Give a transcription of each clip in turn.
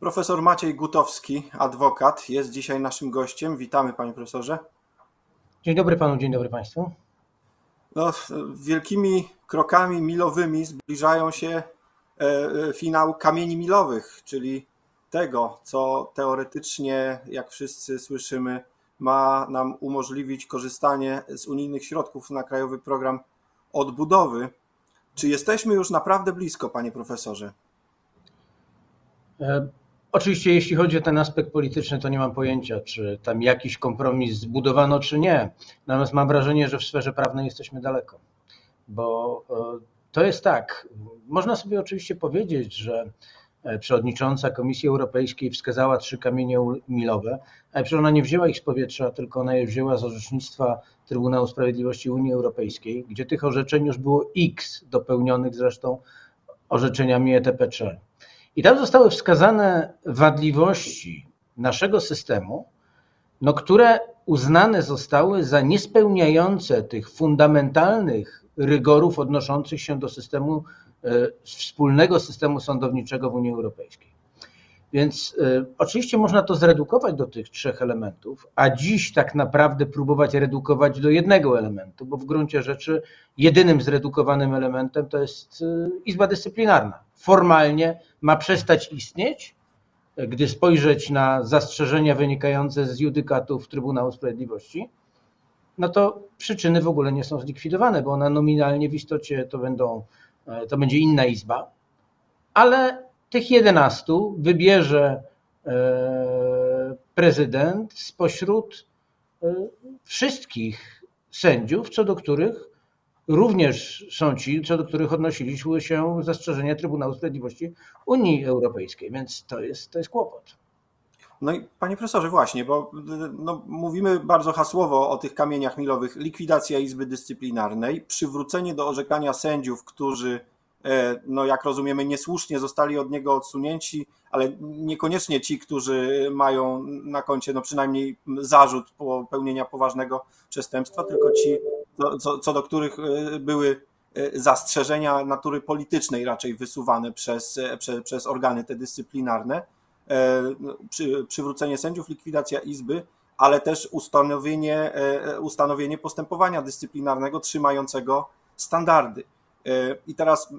Profesor Maciej Gutowski, adwokat, jest dzisiaj naszym gościem. Witamy, panie profesorze. Dzień dobry panu, dzień dobry państwu. No, wielkimi krokami milowymi zbliżają się e, e, finał kamieni milowych, czyli tego, co teoretycznie, jak wszyscy słyszymy, ma nam umożliwić korzystanie z unijnych środków na Krajowy Program Odbudowy. Czy jesteśmy już naprawdę blisko, panie profesorze? Oczywiście, jeśli chodzi o ten aspekt polityczny, to nie mam pojęcia, czy tam jakiś kompromis zbudowano, czy nie. Natomiast mam wrażenie, że w sferze prawnej jesteśmy daleko. Bo e, to jest tak. Można sobie oczywiście powiedzieć, że e, przewodnicząca Komisji Europejskiej wskazała trzy kamienie milowe, ale przecież ona nie wzięła ich z powietrza, tylko ona je wzięła z orzecznictwa Trybunału Sprawiedliwości Unii Europejskiej, gdzie tych orzeczeń już było x, dopełnionych zresztą orzeczeniami ETP3. I tam zostały wskazane wadliwości naszego systemu, no, które uznane zostały za niespełniające tych fundamentalnych rygorów odnoszących się do systemu, e, wspólnego systemu sądowniczego w Unii Europejskiej. Więc y, oczywiście można to zredukować do tych trzech elementów, a dziś tak naprawdę próbować redukować do jednego elementu, bo w gruncie rzeczy jedynym zredukowanym elementem to jest y, Izba Dyscyplinarna. Formalnie ma przestać istnieć, gdy spojrzeć na zastrzeżenia wynikające z judykatów Trybunału Sprawiedliwości, no to przyczyny w ogóle nie są zlikwidowane, bo ona nominalnie w istocie to będą, e, to będzie inna izba, ale tych 11 wybierze e, prezydent spośród e, wszystkich sędziów, co do których również są ci, co do których odnosiliśmy się zastrzeżenia Trybunału Sprawiedliwości Unii Europejskiej, więc to jest, to jest kłopot. No i panie profesorze, właśnie, bo no, mówimy bardzo hasłowo o tych kamieniach milowych. Likwidacja Izby Dyscyplinarnej, przywrócenie do orzekania sędziów, którzy no jak rozumiemy, niesłusznie zostali od niego odsunięci, ale niekoniecznie ci, którzy mają na koncie no przynajmniej zarzut popełnienia poważnego przestępstwa, tylko ci, co, co do których e, były e, zastrzeżenia natury politycznej raczej wysuwane przez, przez, przez organy te dyscyplinarne, no, przy, przywrócenie sędziów, likwidacja izby, ale też ustanowienie, ustanowienie postępowania dyscyplinarnego trzymającego standardy. I teraz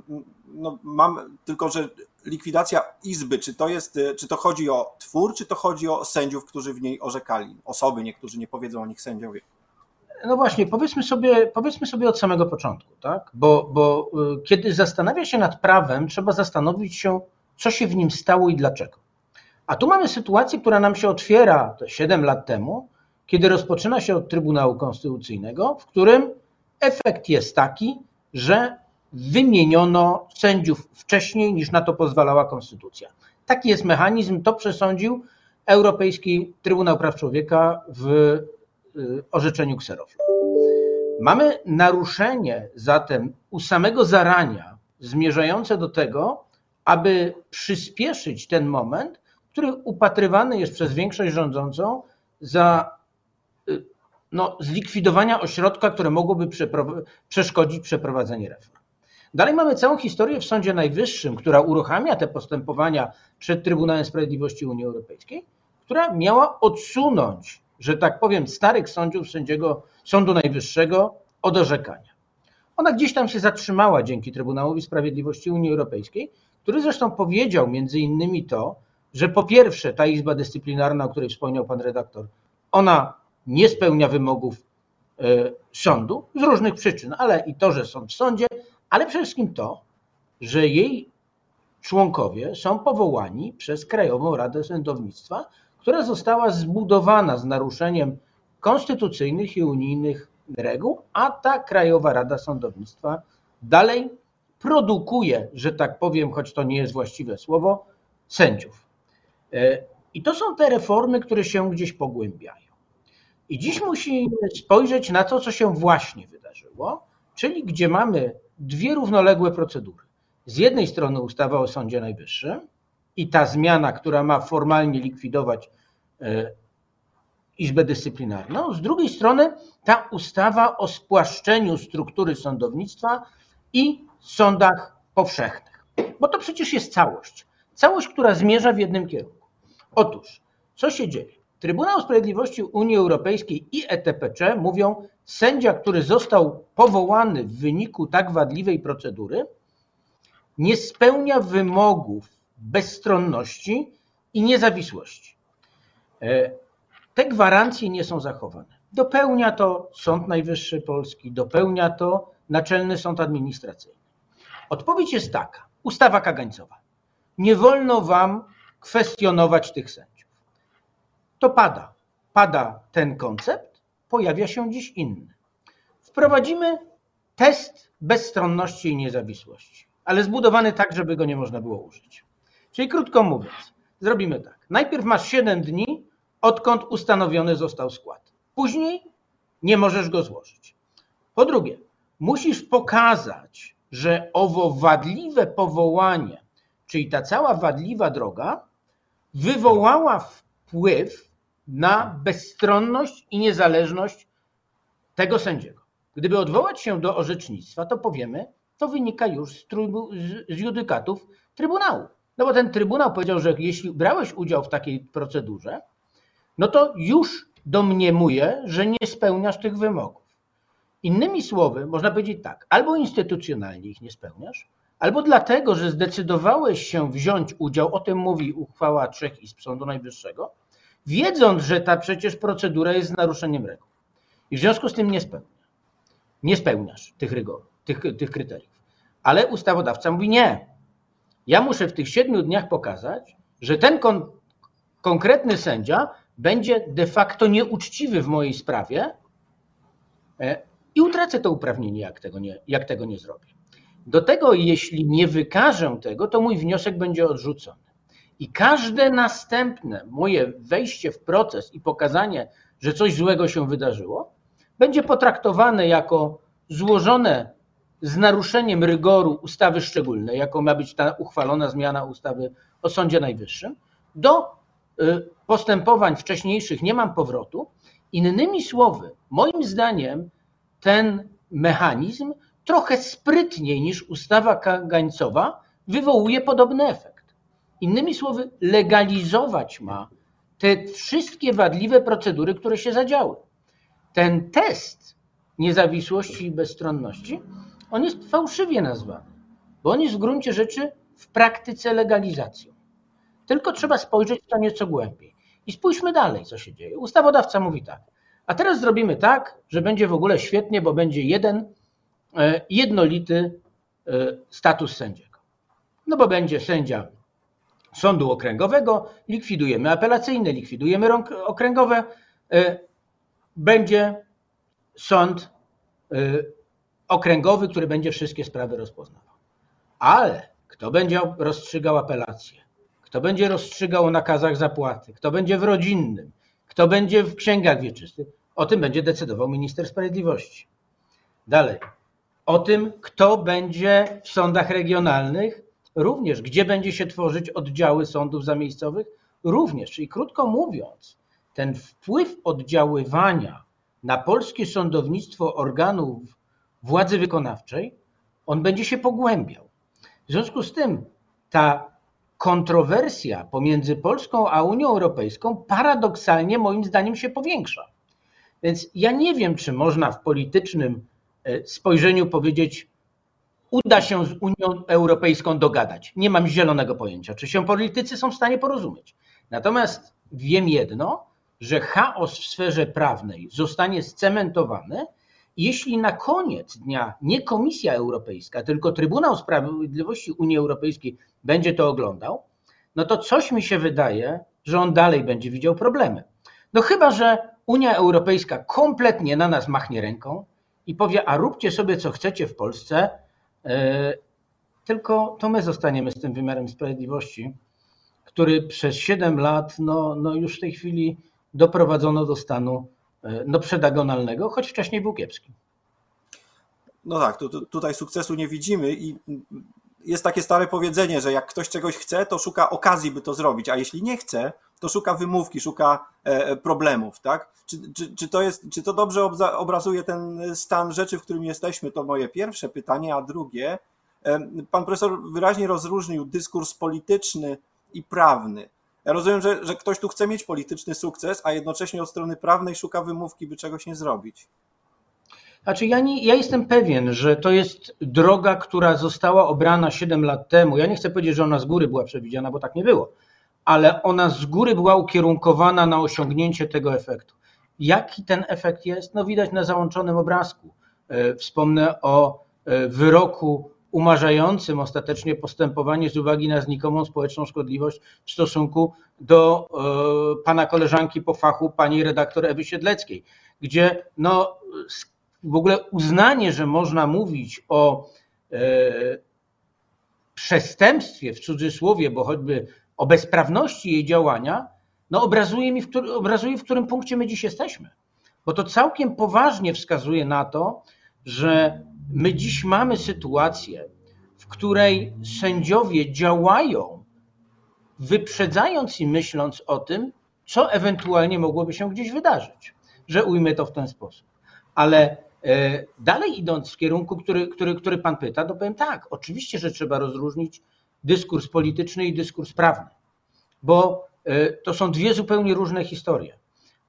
no, mam tylko, że likwidacja izby, czy to jest, czy to chodzi o twór, czy to chodzi o sędziów, którzy w niej orzekali? Osoby, niektórzy nie powiedzą o nich sędziowie. No właśnie, powiedzmy sobie, powiedzmy sobie od samego początku, tak? Bo, bo y, kiedy zastanawia się nad prawem, trzeba zastanowić się, co się w nim stało i dlaczego. A tu mamy sytuację, która nam się otwiera 7 lat temu, kiedy rozpoczyna się od Trybunału Konstytucyjnego, w którym efekt jest taki, że wymieniono sędziów wcześniej niż na to pozwalała konstytucja. Taki jest mechanizm, to przesądził Europejski Trybunał Praw Człowieka w y, orzeczeniu Kseroflu. Mamy naruszenie zatem u samego zarania zmierzające do tego, aby przyspieszyć ten moment, który upatrywany jest przez większość rządzącą za y, no, zlikwidowania ośrodka, które mogłoby przeszkodzić przeprowadzeniu reform. Dalej mamy całą historię w Sądzie Najwyższym, która uruchamia te postępowania przed Trybunałem Sprawiedliwości Unii Europejskiej, która miała odsunąć, że tak powiem, starych sędziów sędziego Sądu Najwyższego od orzekania. Ona gdzieś tam się zatrzymała dzięki Trybunałowi Sprawiedliwości Unii Europejskiej, który zresztą powiedział między innymi to, że po pierwsze ta Izba Dyscyplinarna, o której wspomniał pan redaktor, ona nie spełnia wymogów e, sądu z różnych przyczyn, ale i to, że sąd w sądzie, ale przede wszystkim to, że jej członkowie są powołani przez Krajową Radę Sądownictwa, która została zbudowana z naruszeniem konstytucyjnych i unijnych reguł, a ta Krajowa Rada Sądownictwa dalej produkuje, że tak powiem, choć to nie jest właściwe słowo, sędziów. E, I to są te reformy, które się gdzieś pogłębiają. I dziś musimy spojrzeć na to, co się właśnie wydarzyło, czyli gdzie mamy dwie równoległe procedury. Z jednej strony ustawa o Sądzie Najwyższym i ta zmiana, która ma formalnie likwidować e, Izbę Dyscyplinarną, z drugiej strony ta ustawa o spłaszczeniu struktury sądownictwa i sądach powszechnych. Bo to przecież jest całość. Całość, która zmierza w jednym kierunku. Otóż, co się dzieje? Trybunał Sprawiedliwości Unii Europejskiej i ETPC mówią, sędzia, który został powołany w wyniku tak wadliwej procedury, nie spełnia wymogów bezstronności i niezawisłości. E, te gwarancje nie są zachowane. Dopełnia to Sąd Najwyższy Polski, dopełnia to Naczelny Sąd Administracyjny. Odpowiedź jest taka: ustawa kagańcowa. Nie wolno wam kwestionować tych sędziów. To pada. Pada ten koncept, pojawia się dziś inny. Wprowadzimy test bezstronności i niezawisłości, ale zbudowany tak, żeby go nie można było użyć. Czyli krótko mówiąc, zrobimy tak. Najpierw masz 7 dni, odkąd ustanowiony został skład. Później nie możesz go złożyć. Po drugie, musisz pokazać, że owo wadliwe powołanie, czyli ta cała wadliwa droga, wywołała wpływ na bezstronność i niezależność tego sędziego. Gdyby odwołać się do orzecznictwa, to powiemy, to wynika już z, trybu, z judykatów Trybunału. No bo ten Trybunał powiedział, że jeśli brałeś udział w takiej procedurze, no to już domniemuje, że nie spełniasz tych wymogów. Innymi słowy, można powiedzieć tak, albo instytucjonalnie ich nie spełniasz, albo dlatego, że zdecydowałeś się wziąć udział, o tym mówi uchwała trzech izb Sądu Najwyższego, wiedząc, że ta przecież procedura jest naruszeniem reguł. I w związku z tym nie spełnia. Nie spełniasz tych rygorów, tych, tych kryteriów. Ale ustawodawca mówi nie. Ja muszę w tych siedmiu dniach pokazać, że ten kon konkretny sędzia będzie de facto nieuczciwy w mojej sprawie e, i utracę to uprawnienie, jak tego nie, jak tego nie zrobię. Do tego, jeśli nie wykażę tego, to mój wniosek będzie odrzucony. I każde następne moje wejście w proces i pokazanie, że coś złego się wydarzyło, będzie potraktowane jako złożone z naruszeniem rygoru ustawy szczególnej, jaką ma być ta uchwalona zmiana ustawy o Sądzie Najwyższym, do y, postępowań wcześniejszych nie mam powrotu. Innymi słowy, moim zdaniem ten mechanizm trochę sprytniej niż ustawa kagańcowa wywołuje podobny efekt. Innymi słowy, legalizować ma te wszystkie wadliwe procedury, które się zadziały. Ten test niezawisłości i bezstronności, on jest fałszywie nazwany, bo on jest w gruncie rzeczy w praktyce legalizacją. Tylko trzeba spojrzeć to nieco głębiej. I spójrzmy dalej, co się dzieje. Ustawodawca mówi tak. A teraz zrobimy tak, że będzie w ogóle świetnie, bo będzie jeden e, jednolity e, status sędziego. No bo będzie sędzia sądu okręgowego, likwidujemy apelacyjne, likwidujemy okręgowe, e, będzie sąd okręgowy, który będzie wszystkie sprawy rozpoznawał. Ale kto będzie rozstrzygał apelację? Kto będzie rozstrzygał o nakazach zapłaty? Kto będzie w rodzinnym? Kto będzie w księgach wieczystych? O tym będzie decydował minister sprawiedliwości. Dalej. O tym, kto będzie w sądach regionalnych, również. Gdzie będzie się tworzyć oddziały sądów zamiejscowych, również. Czyli krótko mówiąc, ten wpływ oddziaływania na polskie sądownictwo organów władzy wykonawczej, on będzie się pogłębiał. W związku z tym ta kontrowersja pomiędzy Polską a Unią Europejską paradoksalnie moim zdaniem się powiększa. Więc ja nie wiem, czy można w politycznym e, spojrzeniu powiedzieć, uda się z Unią Europejską dogadać. Nie mam zielonego pojęcia, czy się politycy są w stanie porozumieć. Natomiast wiem jedno, że chaos w sferze prawnej zostanie scementowany, jeśli na koniec dnia nie Komisja Europejska, tylko Trybunał Sprawiedliwości Unii Europejskiej będzie to oglądał, no to coś mi się wydaje, że on dalej będzie widział problemy. No chyba, że Unia Europejska kompletnie na nas machnie ręką i powie, a róbcie sobie co chcecie w Polsce, tylko to my zostaniemy z tym wymiarem sprawiedliwości, który przez 7 lat no, no już w tej chwili doprowadzono do stanu yy, no, przedagonalnego, choć wcześniej był kiepski. No tak, tu, tu, tutaj sukcesu nie widzimy i jest takie stare powiedzenie, że jak ktoś czegoś chce, to szuka okazji, by to zrobić, a jeśli nie chce, to szuka wymówki, szuka e, e, problemów, tak? Czy, czy, czy, to, jest, czy to dobrze obrazuje ten stan rzeczy, w którym jesteśmy? To moje pierwsze pytanie, a drugie, Pan profesor wyraźnie rozróżnił dyskurs polityczny i prawny. Ja rozumiem, że, że ktoś tu chce mieć polityczny sukces, a jednocześnie od strony prawnej szuka wymówki, by czegoś nie zrobić. Znaczy, ja, nie, ja jestem pewien, że to jest droga, która została obrana 7 lat temu. Ja nie chcę powiedzieć, że ona z góry była przewidziana, bo tak nie było, ale ona z góry była ukierunkowana na osiągnięcie tego efektu. Jaki ten efekt jest? No widać na załączonym obrazku. E, wspomnę o e, wyroku umarzającym ostatecznie postępowanie z uwagi na znikomą społeczną szkodliwość w stosunku do e, pana koleżanki po fachu, pani redaktor Ewy Siedleckiej, gdzie no, w ogóle uznanie, że można mówić o przestępstwie w cudzysłowie, bo choćby o bezprawności jej działania, no obrazuje mi, w, który, obrazuje, w którym punkcie my dziś jesteśmy. Bo to całkiem poważnie wskazuje na to, że my dziś mamy sytuację, w której sędziowie działają, wyprzedzając i myśląc o tym, co ewentualnie mogłoby się gdzieś wydarzyć, że ujmę to w ten sposób. Ale e, dalej idąc w kierunku, który, który, który Pan pyta, to powiem tak, oczywiście, że trzeba rozróżnić dyskurs polityczny i dyskurs prawny, bo e, to są dwie zupełnie różne historie.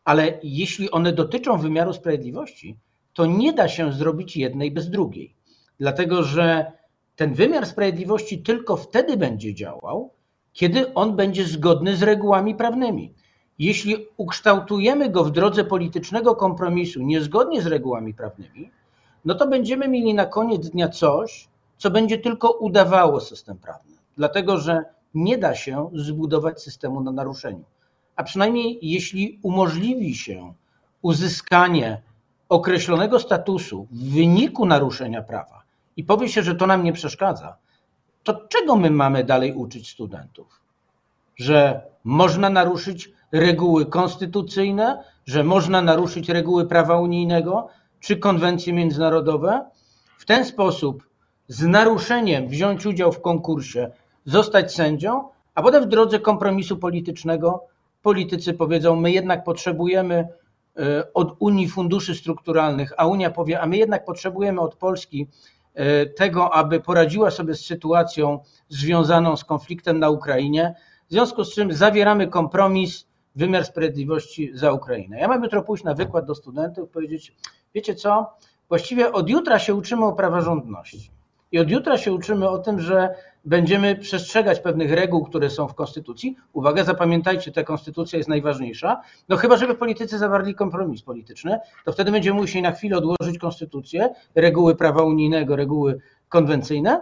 Ale jeśli one dotyczą wymiaru sprawiedliwości, to nie da się zrobić jednej bez drugiej. Dlatego, że ten wymiar sprawiedliwości tylko wtedy będzie działał, kiedy on będzie zgodny z regułami prawnymi. Jeśli ukształtujemy go w drodze politycznego kompromisu niezgodnie z regułami prawnymi, no to będziemy mieli na koniec dnia coś, co będzie tylko udawało system prawny. Dlatego, że nie da się zbudować systemu na naruszeniu. A przynajmniej jeśli umożliwi się uzyskanie określonego statusu w wyniku naruszenia prawa i powie się, że to nam nie przeszkadza, to czego my mamy dalej uczyć studentów? Że można naruszyć reguły konstytucyjne, że można naruszyć reguły prawa unijnego czy konwencje międzynarodowe, w ten sposób z naruszeniem wziąć udział w konkursie, zostać sędzią, a potem w drodze kompromisu politycznego politycy powiedzą: My jednak potrzebujemy E, od Unii funduszy strukturalnych, a Unia powie, a my jednak potrzebujemy od Polski e, tego, aby poradziła sobie z sytuacją związaną z konfliktem na Ukrainie, w związku z czym zawieramy kompromis, wymiar sprawiedliwości za Ukrainę. Ja mam jutro pójść na wykład do studentów i powiedzieć, wiecie co, właściwie od jutra się uczymy o praworządności. I od jutra się uczymy o tym, że będziemy przestrzegać pewnych reguł, które są w Konstytucji. Uwaga, zapamiętajcie, ta Konstytucja jest najważniejsza. No chyba, żeby politycy zawarli kompromis polityczny, to wtedy będziemy musieli na chwilę odłożyć Konstytucję, reguły prawa unijnego, reguły konwencyjne.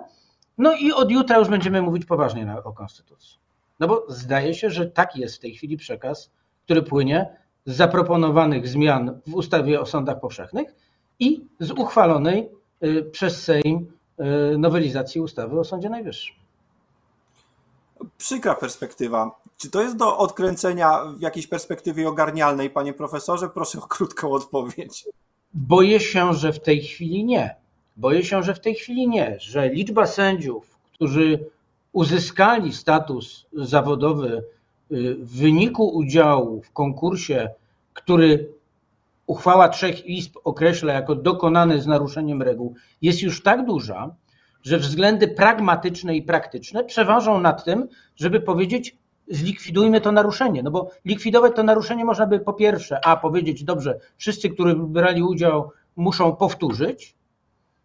No i od jutra już będziemy mówić poważnie o Konstytucji. No bo zdaje się, że taki jest w tej chwili przekaz, który płynie z zaproponowanych zmian w ustawie o sądach powszechnych i z uchwalonej y, przez Sejm nowelizacji ustawy o Sądzie Najwyższym. Przykra perspektywa. Czy to jest do odkręcenia w jakiejś perspektywie ogarnialnej, panie profesorze? Proszę o krótką odpowiedź. Boję się, że w tej chwili nie. Boję się, że w tej chwili nie, że liczba sędziów, którzy uzyskali status zawodowy y, w wyniku udziału w konkursie, który uchwała trzech izb określa jako dokonany z naruszeniem reguł, jest już tak duża, że względy pragmatyczne i praktyczne przeważą nad tym, żeby powiedzieć, zlikwidujmy to naruszenie. No bo likwidować to naruszenie można by po pierwsze, a powiedzieć, dobrze, wszyscy, którzy brali udział, muszą powtórzyć.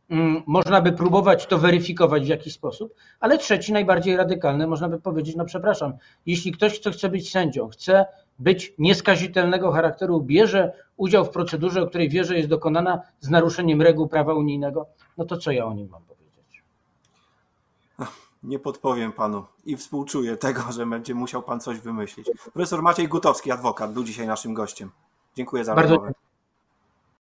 Mm, można by próbować to weryfikować w jakiś sposób, ale trzeci, najbardziej radykalny, można by powiedzieć, no przepraszam, jeśli ktoś, kto chce być sędzią, chce być nieskazitelnego charakteru, bierze udział w procedurze, o której wie, że jest dokonana z naruszeniem reguł prawa unijnego, no to co ja o nim mam powiedzieć? Nie podpowiem panu i współczuję tego, że będzie musiał pan coś wymyślić. Profesor Maciej Gutowski, adwokat, był dzisiaj naszym gościem. Dziękuję za Bardzo rozmowę.